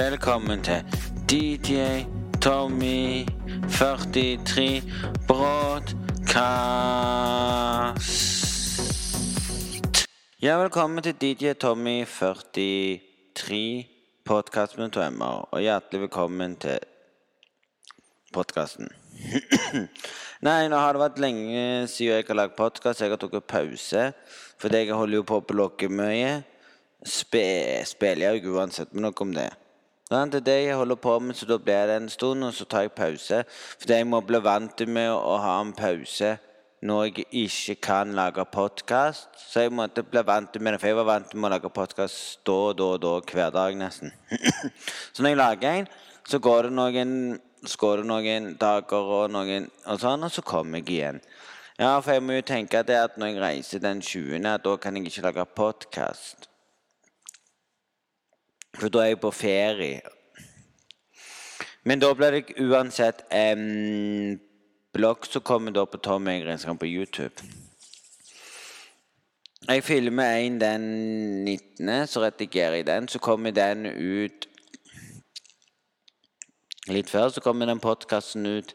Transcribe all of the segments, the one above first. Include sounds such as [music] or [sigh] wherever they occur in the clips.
Velkommen til DJ Tommy 43 Broadcast. Ja, velkommen til DJ Tommy 43 podkast med to m-er, og hjertelig velkommen til podkasten. [clears throat] Nei, nå har det vært lenge siden jeg har lagd podkast. Jeg har tatt pause fordi jeg holder jo på å blokke mye. Spe, spiller jeg jo uansett med noe om det. Det er det jeg holder på med, så da blir det en stund, og så tar jeg pause. Fordi jeg må bli vant med å ha en pause når jeg ikke kan lage podkast. Så jeg måtte bli vant med det, for jeg var vant med å lage podkast da og da og da hver dag nesten. [clears throat] så når jeg lager en, så går det noen, går det noen dager og noen og sånn, og så kommer jeg igjen. Ja, for jeg må jo tenke at når jeg reiser den 20., da kan jeg ikke lage podkast. For da er jeg på ferie. Men da blir det uansett en blogg som kommer da på Tom Egrenskam på YouTube. Jeg filmer en den 19., så redigerer jeg den. Så kommer den ut litt før. Så kommer den podkasten ut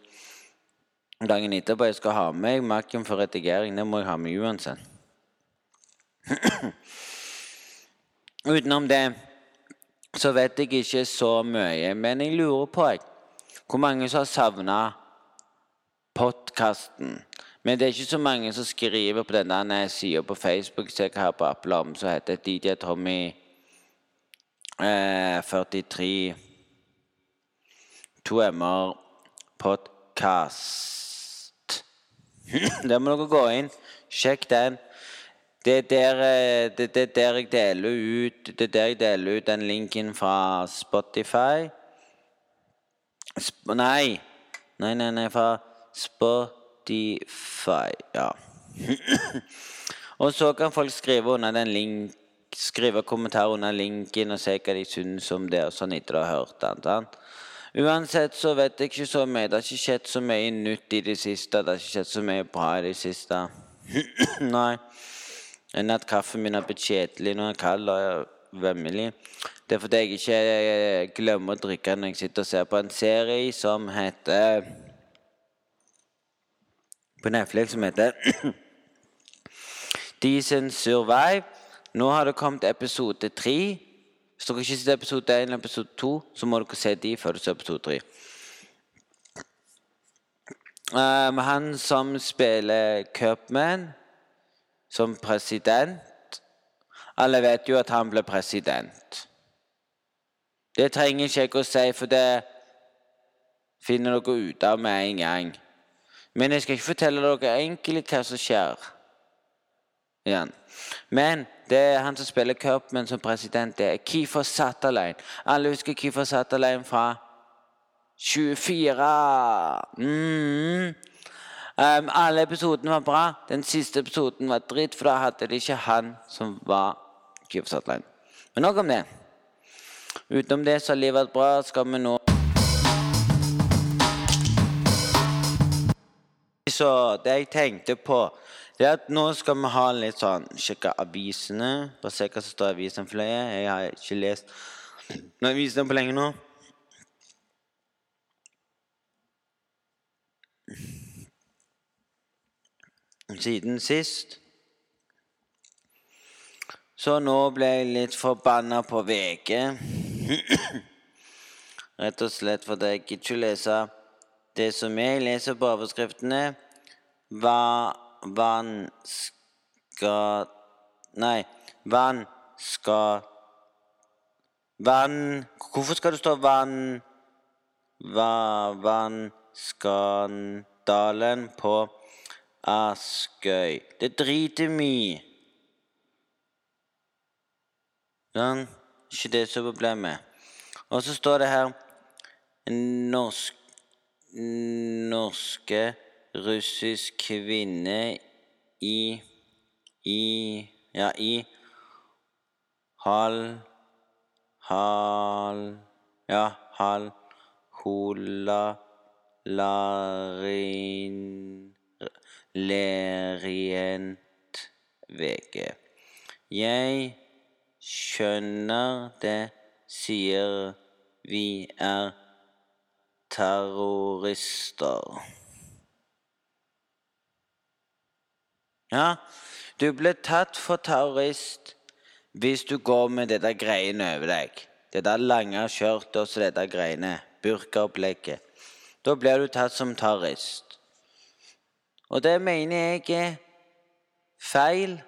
dagen etterpå. Jeg skal ha med Mac-en for redigering. Det må jeg ha med uansett. [clears throat] Utenom det så vet jeg ikke så mye. Men jeg lurer på jeg, hvor mange som har savna podkasten. Men det er ikke så mange som skriver på denne sida på Facebook som jeg har på Appelom, som heter DJ Tommy eh, 43 To M-er podkast. [clears throat] Der må dere gå inn. Sjekk den. Det er der, eh, det, det der jeg deler ut Det er der jeg deler ut den linken fra Spotify. Sp nei. Nei, nei, nei, fra Spotify. Ja. [clears throat] og så kan folk skrive under den link Skrive kommentarer under linken og se hva de syns om det, og sånn etter å ha hørt den. Uansett så vet jeg ikke så mye. Det har ikke skjedd så mye nytt i det siste. Det har ikke skjedd så mye bra i det siste. [clears throat] Nei enn at kaffen min er blitt kjedelig når den er kald og vemmelig. Det er fordi jeg ikke eh, glemmer å drikke når jeg sitter og ser på en serie som heter På Netflix som heter [clears throat] Decent Survive. Nå har det kommet episode tre. Hvis dere ikke ser episode én eller episode to, så må dere se de før du ser episode tre. Um, han som spiller Cupman som president. Alle vet jo at han ble president. Det trenger ikke jeg å si, for det finner dere ut av med en gang. Men jeg skal ikke fortelle dere egentlig hva som skjer. Igjen. Men det er han som spiller Cupman som president, det er Keefer Satterlein. Alle husker Keefer Satterlein fra 24. Mm. Um, alle episodene var bra. Den siste episoden var dritt, for da hadde de ikke han som var Kyvsatline. Men nok om det. Utenom det så har livet vært bra. Skal vi nå Så det jeg tenkte på, det er at nå skal vi ha litt sånn Sjekke avisene. Bare se hva som står i avisen for Jeg har ikke lest noen aviser på lenge nå. Siden sist. Så nå ble jeg litt forbanna på VG. [clears throat] Rett og slett fordi jeg ikke lese det som jeg leser på overskriftene. Hva vann skal Nei, vann skal Vann Hvorfor skal det stå vann Hva Vannskandalen på Askøy. Det driter vi Sånn. Ikke det som er problemet. Og så står det her Norsk, Norske russisk kvinne i I Ja, i Hal Hal Ja, Hal Hola Larin Lerient VG. Jeg skjønner det, sier vi er terrorister. Ja, du ble tatt for terrorist hvis du går med dette greiene over deg. Dette lange skjørtet og dette greiene. Burkaopplegget. Da blir du tatt som terrorist. Og det mener jeg er feil.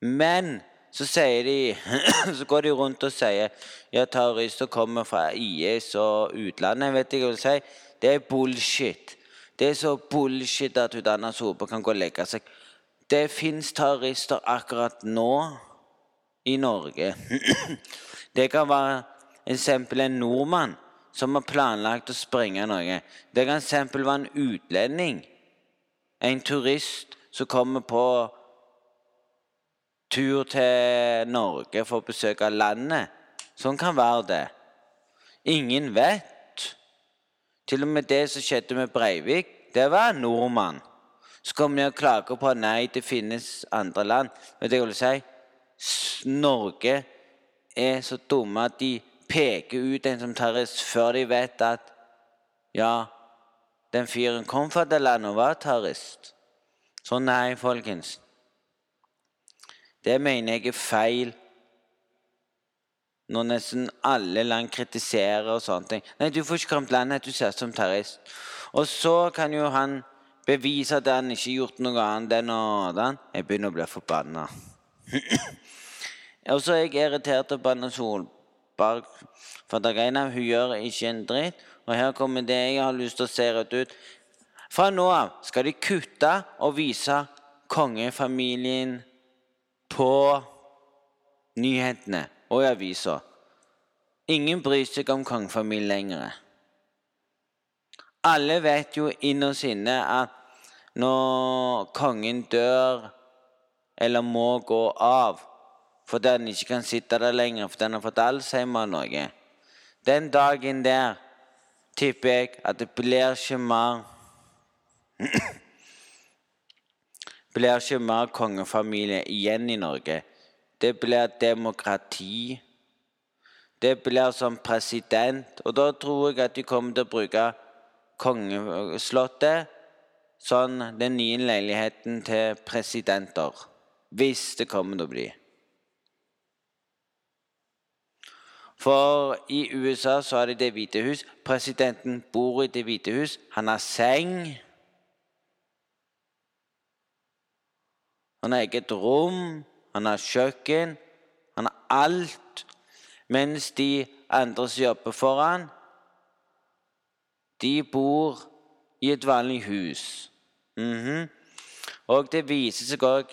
Men så de [clears throat] Så går de rundt og sier ja, terrorister kommer fra IS og utlandet. vet jeg hva si. Det er bullshit. Det er så bullshit at Udana Sope kan gå og legge seg. Det fins terrorister akkurat nå i Norge. [clears throat] Det kan være eksempel en nordmann som har planlagt å sprenge noe. Det kan eksempel være en utlending, en turist som kommer på tur til Norge for å besøke landet. Sånn kan være det. Ingen vet. Til og med det som skjedde med Breivik, det var en nordmann. Så kommer de og klager på nei, det finnes andre land. Vet du hva jeg vil si? Norge er så dumme at de peker ut en som terrorist før de vet at ja, den fyren kom fra det landet og var terrorist. Så nei, folkens. Det mener jeg er feil. Når nesten alle land kritiserer og sånne ting. Nei, du får ikke komme til landet, du ser som terrorist. Og så kan jo han bevise at han ikke har gjort noe annet enn å den. Jeg begynner å bli forbanna. [clears throat] og så er jeg irritert på Anna Solberg. For det greiene hun gjør ikke en dritt. Og her kommer det jeg har lyst til å se rett ut. Fra nå av skal de kutte og vise kongefamilien på nyhetene og i avisa. Ingen bryr seg om kongefamilien lenger. Alle vet jo innerst inne at når kongen dør eller må gå av fordi han ikke kan sitte der lenger fordi han har fått Alzheimer eller noe Den dagen der tipper jeg at det blir ikke mer [clears throat] blir ikke mer kongefamilie igjen i Norge. Det blir demokrati. Det blir som president. Og da tror jeg at de kommer til å bruke kongeslottet som den nye leiligheten til presidenter. Hvis det kommer til å bli. For i USA så er det Det hvite hus. Presidenten bor i Det hvite hus. Han har seng. Han har eget rom, han har kjøkken, han har alt. Mens de andre som jobber for han, de bor i et vanlig hus. Mm -hmm. Og det viser seg òg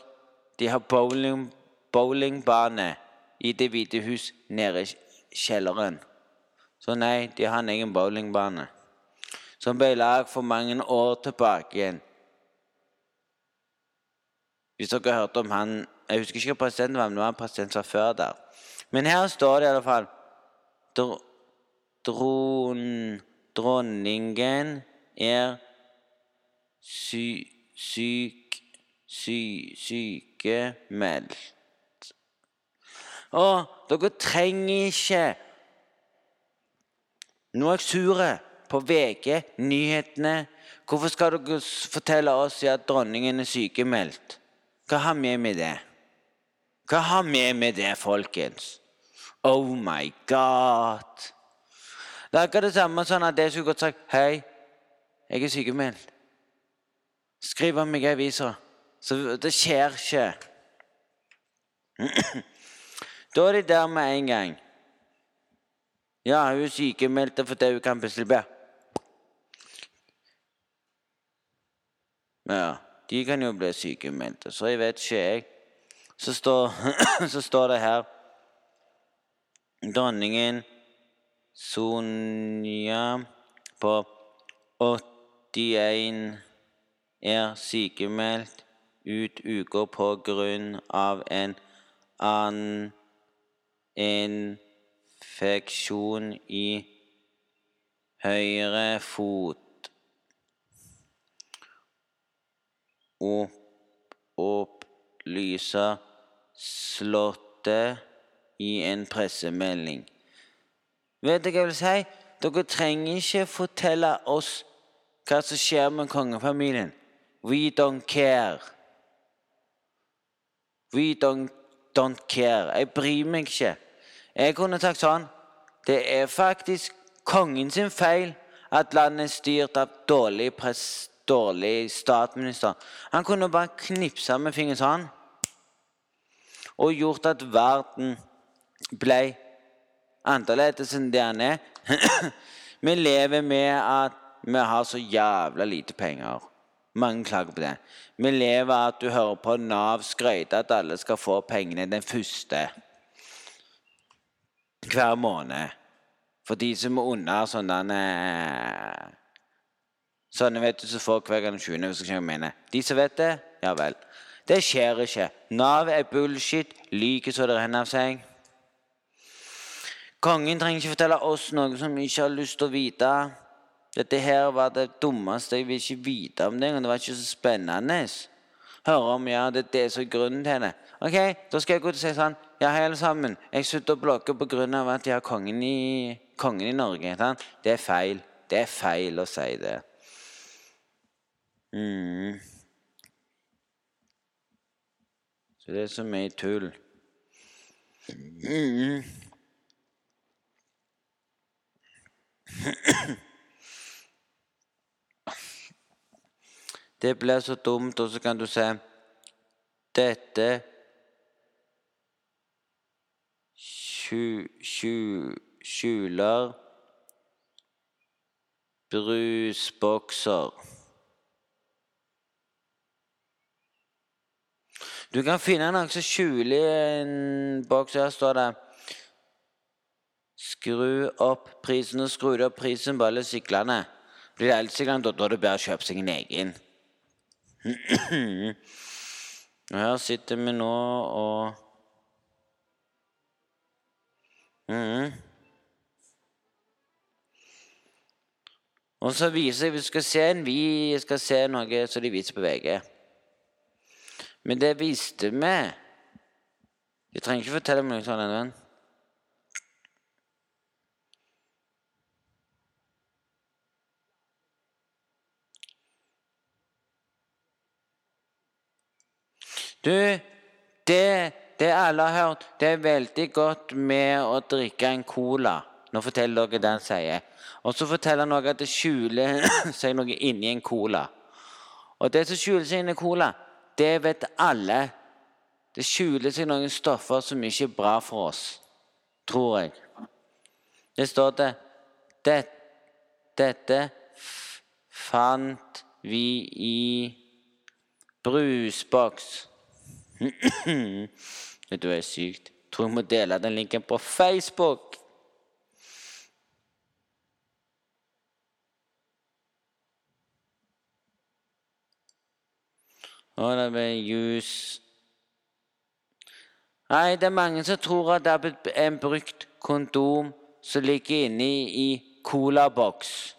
De har bowling, bowlingbane i Det hvite hus nede kjelleren. Så nei, de har en egen bowlingbane. Som ble lagd for mange år tilbake igjen. Hvis dere hørte om han Jeg husker ikke hva presidenten var, men det var en president som var før der. Men her står det i alle fall Dron, Dronningen er sy, syk sy, sykemeldt. Og dere trenger ikke Nå er jeg sur på VG, nyhetene. Hvorfor skal dere fortelle oss at dronningen er sykemeldt? Hva har vi med det? Hva har vi med det, folkens? Oh my God! Det er akkurat det samme sånn at jeg skulle godt sagt Hei, jeg er sykemeldt. Skriv om meg i avisa. Så det skjer ikke. [clears throat] Da er de der med en gang. Ja, hun er sykemeldt fordi hun kan bestille Ja. De kan jo bli sykemeldte, så jeg vet ikke, jeg. Så står, [clears throat] så står det her Dronningen Sonja på 81 er sykemeldt ut uka på grunn av en annen infeksjon i høyre fot. Opplyser Slottet i en pressemelding. Vet dere hva jeg vil si? Dere trenger ikke fortelle oss hva som skjer med kongefamilien. We don't care. We don't, don't care. Jeg bryr meg ikke. Jeg kunne sagt sånn Det er faktisk kongen sin feil at landet er styrt av dårlig, press, dårlig statsminister. Han kunne bare knipsa med fingeren sånn og gjort at verden ble annerledes enn det han er. [clears throat] vi lever med at vi har så jævla lite penger. Mange klager på det. Vi lever av at du hører på Nav skryte at alle skal få pengene den første hver måned. For de som er under sånne Sånne vet du som får hver gang 20. hvis jeg mener. De som vet det, ja vel. Det skjer ikke. Nav er bullshit, lyver så det renner av seg. Kongen trenger ikke fortelle oss noe som vi ikke har lyst til å vite. Dette her var det dummeste. Jeg vil ikke vite om det. Det var ikke så spennende. Høre om ja, det det er grunnen til det. Ok, Da skal jeg gå til og si sånn Ja, hei, alle sammen. Jeg slutter å blogge pga. at jeg har kongen i, kongen i Norge. Sant? Det er feil. Det er feil å si det. Mm. Så det er så mye tull. Mm. [clears throat] Det blir så dumt, og så kan du si Dette skjuler brusbokser. Du kan finne noe som skjuler en boks. Her står det Skru opp prisen. Og skru opp prisen på alle syklene. Blir det elsyklene, da er det bedre å kjøpe seg en egen. Og her sitter vi nå og mm. Og så viser Vi skal se en vi skal se noe som de viser på VG. Men det visste vi. De trenger ikke fortelle meg noe sånt. Du, det, det alle har hørt, det er veldig godt med å drikke en cola. Nå forteller dere det han sier. Og så forteller han også at det skjuler [coughs] seg noe inni en cola. Og det som skjuler seg inni cola, det vet alle. Det skjuler seg noen stoffer som ikke er bra for oss, tror jeg. Det står det det, Dette fant vi i brusboks. [clears throat] Vet du hva er sykt? Tror jeg må dele den linken på Facebook. Det Nei, det er mange som tror at det er en brukt kondom som ligger inni i colaboks.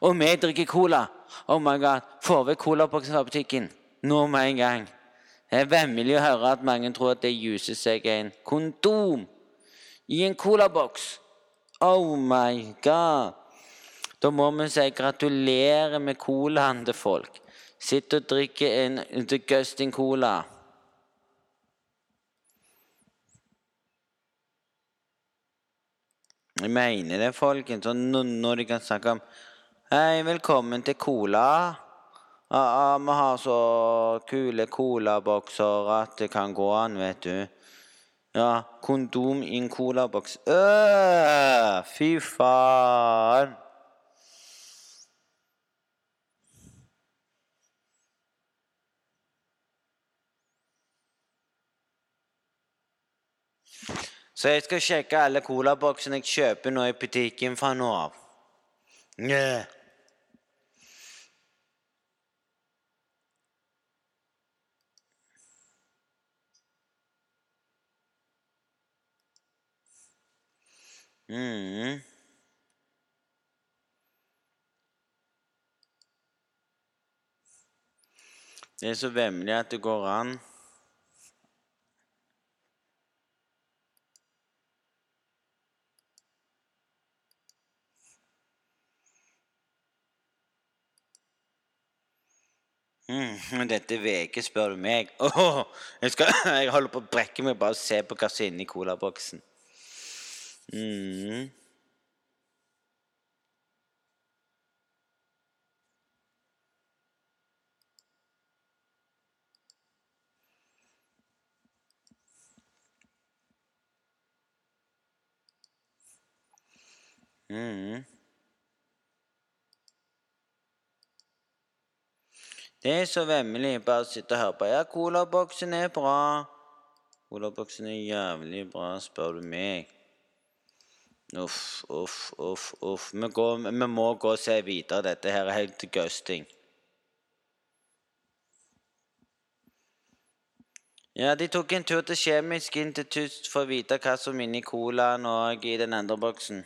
Og vi drikker cola. Oh my god, får vi colaboksen fra butikken. Nå med en gang. Det er vemmelig å høre at mange tror at det juser seg en kondom i en colaboks. Oh my god! Da må vi si gratulerer med colaen til folk. Sitt og drikke en Gustin cola. Jeg mener det, folkens. Når de kan snakke om Hei, velkommen til Cola. Ja, vi har så kule colabokser at det kan gå an, vet du. Ja, kondom i en colaboks. Fy faen! Så jeg skal sjekke alle colaboksene jeg kjøper nå i butikken fra nå av. Yeah. Mm. Det er så vemmelig at det går an. Mm, men dette er VG, spør du meg. Oh, jeg, skal, [laughs] jeg holder på å brekke meg bare å se på hva som er inni colaboksen. Mm. Mm. Det er så vemmelig. Bare sitte og høre på. Ja, colaboksen er bra. Colaboksen er jævlig bra, spør du meg. Uff, uff, uff. uff. Vi, går, vi må gå og se videre. Dette her er helt ghosting. Ja, de tok en tur til Kjemisk Tyst for å vite hva som er inni colaen og i den andre boksen.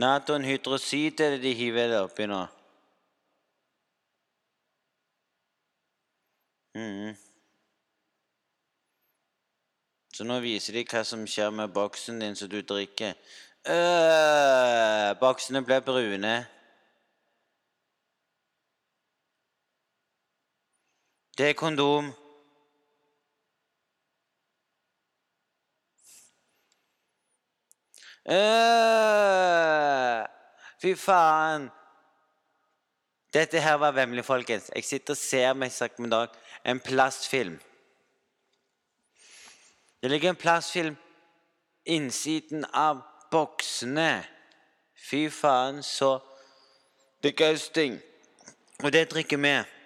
Naton hydrosid er det de hiver det oppi nå. Mm. Så nå viser de hva som skjer med boksen din som du drikker. Øh, boksene ble brune. Det er kondom. Øh, fy faen. Dette her var vemmelig, folkens. Jeg sitter og ser meg sagt med dag en plastfilm. Det ligger en plastfilm innsiden av boksene. Fy faen, så disgusting. Og det drikker vi.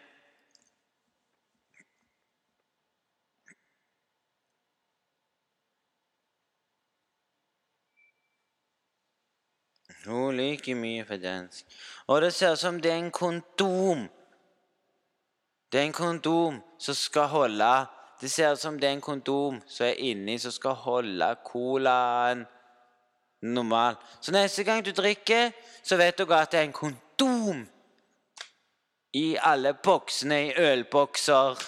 Hun liker mye på dansk. Og det ser ut som det er en kondom. Det er en kondom som skal holde Det ser ut som det er en kondom som er inni, som skal holde colaen normal. Så neste gang du drikker, så vet du at det er en kondom i alle boksene i ølbokser.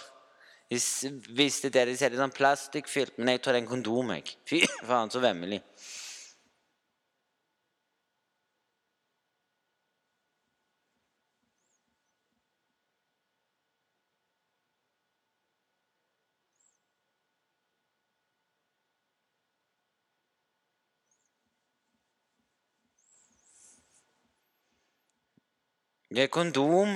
Hvis det er det de sier, det er sånn plastikkfylt. Men jeg tror det er en kondom. jeg. Fy faen, så vemmelig. Det er kondom.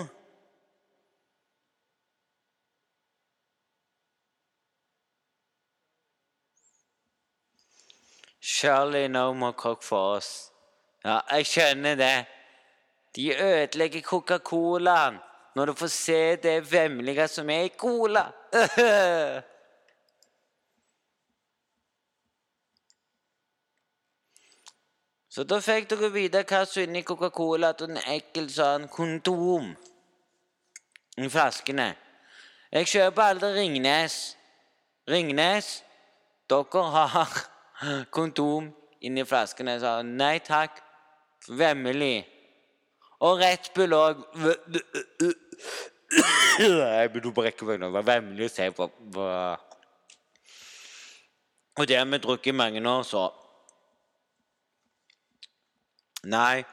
Charlie no more cock for oss. Ja, jeg skjønner det. De ødelegger Coca-Colaen når du får se det vemmelige som er i cola. [laughs] Så da fikk dere vite hva som inni Coca-Cola. At en ekkel sånn kondom i flaskene. Jeg kjøper aldri Ringnes. Ringnes, dere har [laughs] kondom inni flaskene. Jeg sa nei takk. Vemmelig. Og Red Bull òg. Jeg begynner å brekke meg nå. Vær vemmelig og se på. Og det har vi drukket i mange år, så Nei,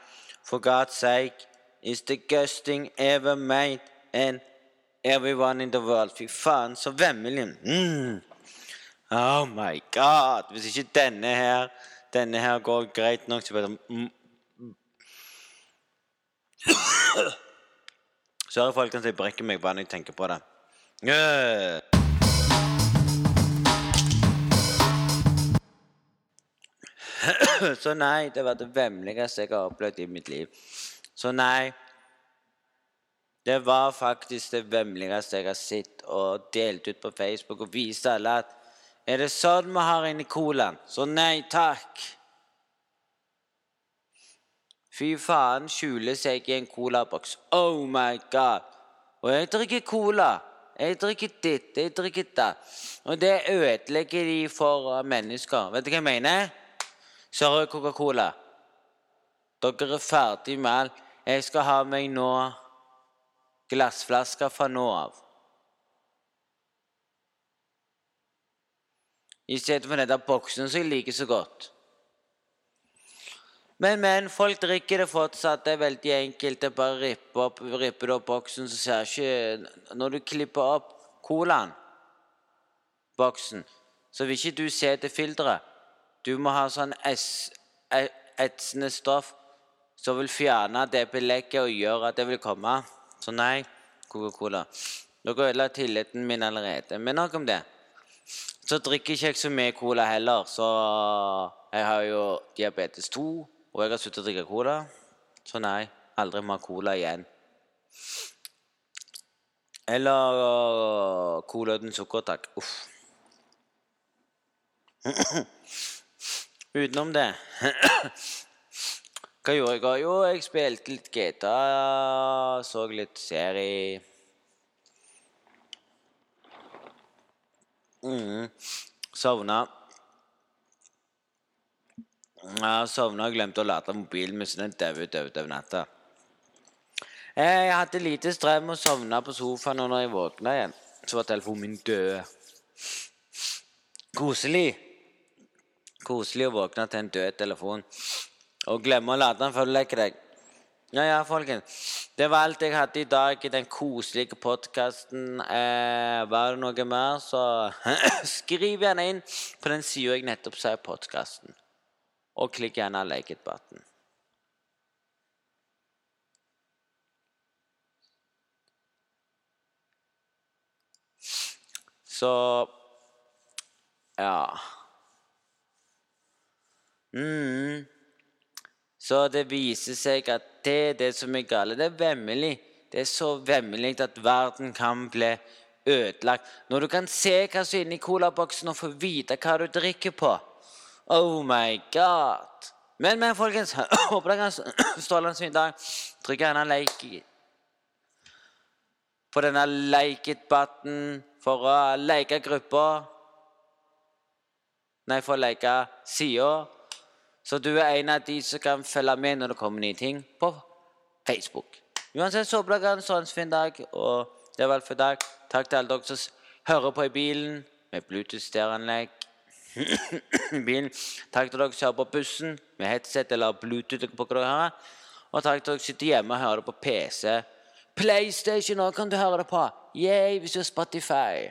for God's sake, is the gusting ever made and everyone in the world. Fy faen, så vemmelig. Mm. Oh my god. Hvis ikke denne her denne her går greit nok, så det mm. [coughs] Sorry, folkens, jeg brekker meg bare når jeg tenker på det. Yeah. [coughs] Så nei, det var det vemmeligste jeg har opplevd i mitt liv. Så nei Det var faktisk det vemmeligste jeg har sett og delt ut på Facebook og vist alle at Er det sånn vi har inni colaen? Så nei takk. Fy faen skjuler seg i en colaboks. Oh my god. Og jeg drikker cola. Jeg drikker ditt, jeg drikker datt. Og det ødelegger de for mennesker. Vet du hva jeg mener? Sorry, Coca-Cola. Dere er ferdig med alt. Jeg skal ha meg nå glassflasker fra nå av. i stedet for den der boksen som jeg liker så godt. Men, men, folk drikker det fortsatt. Det er veldig enkelt. Det er bare å rippe opp, rippe opp boksen, så ser ikke Når du klipper opp colaen, boksen, så vil ikke du se til filteret. Du må ha sånn e, etsende stoff som vil fjerne det belegget og gjøre at det vil komme. Så nei, Coca-Cola. Dere ødela tilliten min allerede. Men nok om det. Så drikker ikke jeg så mye cola heller, så jeg har jo diabetes 2. Og jeg har sluttet å drikke cola. Så nei, aldri mer cola igjen. Eller uh, cola uten sukker, takk. Uff. [clears throat] Utenom det [clears throat] Hva gjorde jeg? Jo, jeg spilte litt GTA, så litt serie. Mm. Sovna. Jeg sovna og glemte å lade mobilen min, så den daua over natta. Jeg hadde lite strøm og sovna på sofaen, og når jeg våkna igjen, så var telefonen min død. Koselig. Koselig å våkne til en død telefon. Og glemme å lade den før du legger deg. Ja, ja, folkens. Det var alt jeg hadde i dag i den koselige podkasten. Eh, var det noe mer, så [clears throat] skriv gjerne inn på den sida jeg nettopp sa i podkasten og klikk gjerne 'like it button'. Så Ja. Mm. Så det viser seg at det er det som er galt. Det er vemmelig. Det er så vemmelig at verden kan bli ødelagt. Når du kan se hva som er inni colaboksen og få vite hva du drikker på. Oh my god. Men, men folkens, [clears throat] håper dere kan [clears throat] strålende fin dag. Trykk gjerne like på denne like it-button for å like gruppa. Nei, for å like sida. Så du er en av de som kan følge med når det kommer nye ting på Facebook. Uansett så dere har en sånn fin dag, og det var alt for i dag. Takk til alle dere som hører på i bilen med Bluetooth-stereoanlegg. [coughs] bilen. Takk til dere som hører på bussen med headset eller Bluetooth. på hva dere. Og takk til dere som sitter hjemme og hører det på PC. PlayStation òg kan du høre det på. Yay, hvis du har Spotify.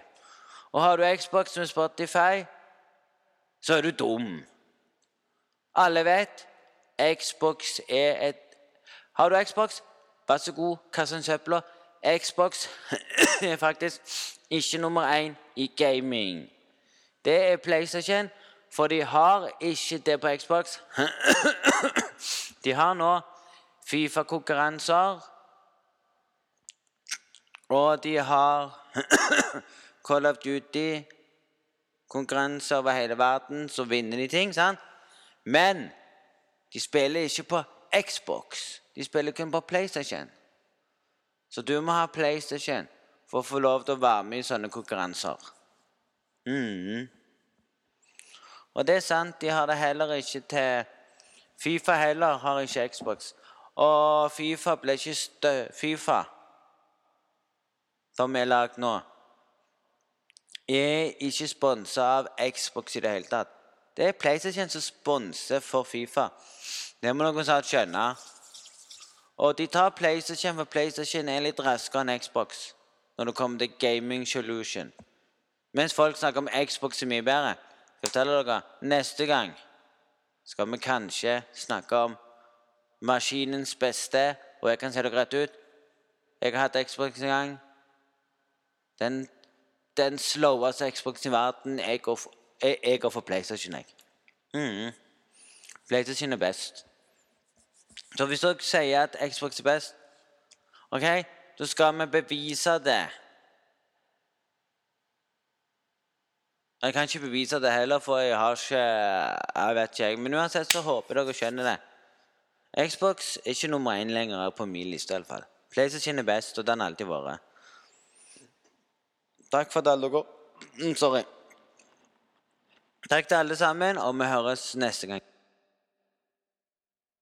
Og har du Xbox med Spotify, så er du dum. Alle vet Xbox er et Har du Xbox, vær så god, kast den søpla. Xbox [coughs] er faktisk ikke nummer én i gaming. Det er PlayStation, for de har ikke det på Xbox. [coughs] De har nå Fifa-konkurranser. Og de har [coughs] Call of Duty-konkurranser over hele verden, så vinner de ting. sant? Men de spiller ikke på Xbox. De spiller kun på PlayStation. Så du må ha PlayStation for å få lov til å være med i sånne konkurranser. Mm. Og det er sant, de har det heller ikke til Fifa heller har ikke Xbox. Og Fifa ble ikke stø... Fifa, som er lagd nå, er ikke sponsa av Xbox i det hele tatt. Det er PlayStation som sponser for Fifa. Det må noen snart skjønne. Og de tar PlayStation, for PlayStation er litt raskere enn Xbox når det kommer til gaming solution. Mens folk snakker om Xbox er mye bedre. Skal fortelle dere, Neste gang skal vi kanskje snakke om maskinens beste. Og jeg kan se dere rett ut. Jeg har hatt Xbox en gang. Den, den sloweste Xbox i verden. Jeg går jeg, jeg går for PlayStation, jeg. Mm. PlayStation er best. Så hvis dere sier at Xbox er best, ok, da skal vi bevise det. Jeg kan ikke bevise det heller, for jeg har ikke Jeg vet ikke, jeg. Men uansett så håper dere skjønner det. Xbox er ikke nummer én lenger på min liste, iallfall. PlayStation er best, og den har alltid vært. Takk for det, dere mm, Sorry. Takk til alle sammen, og vi høres neste gang.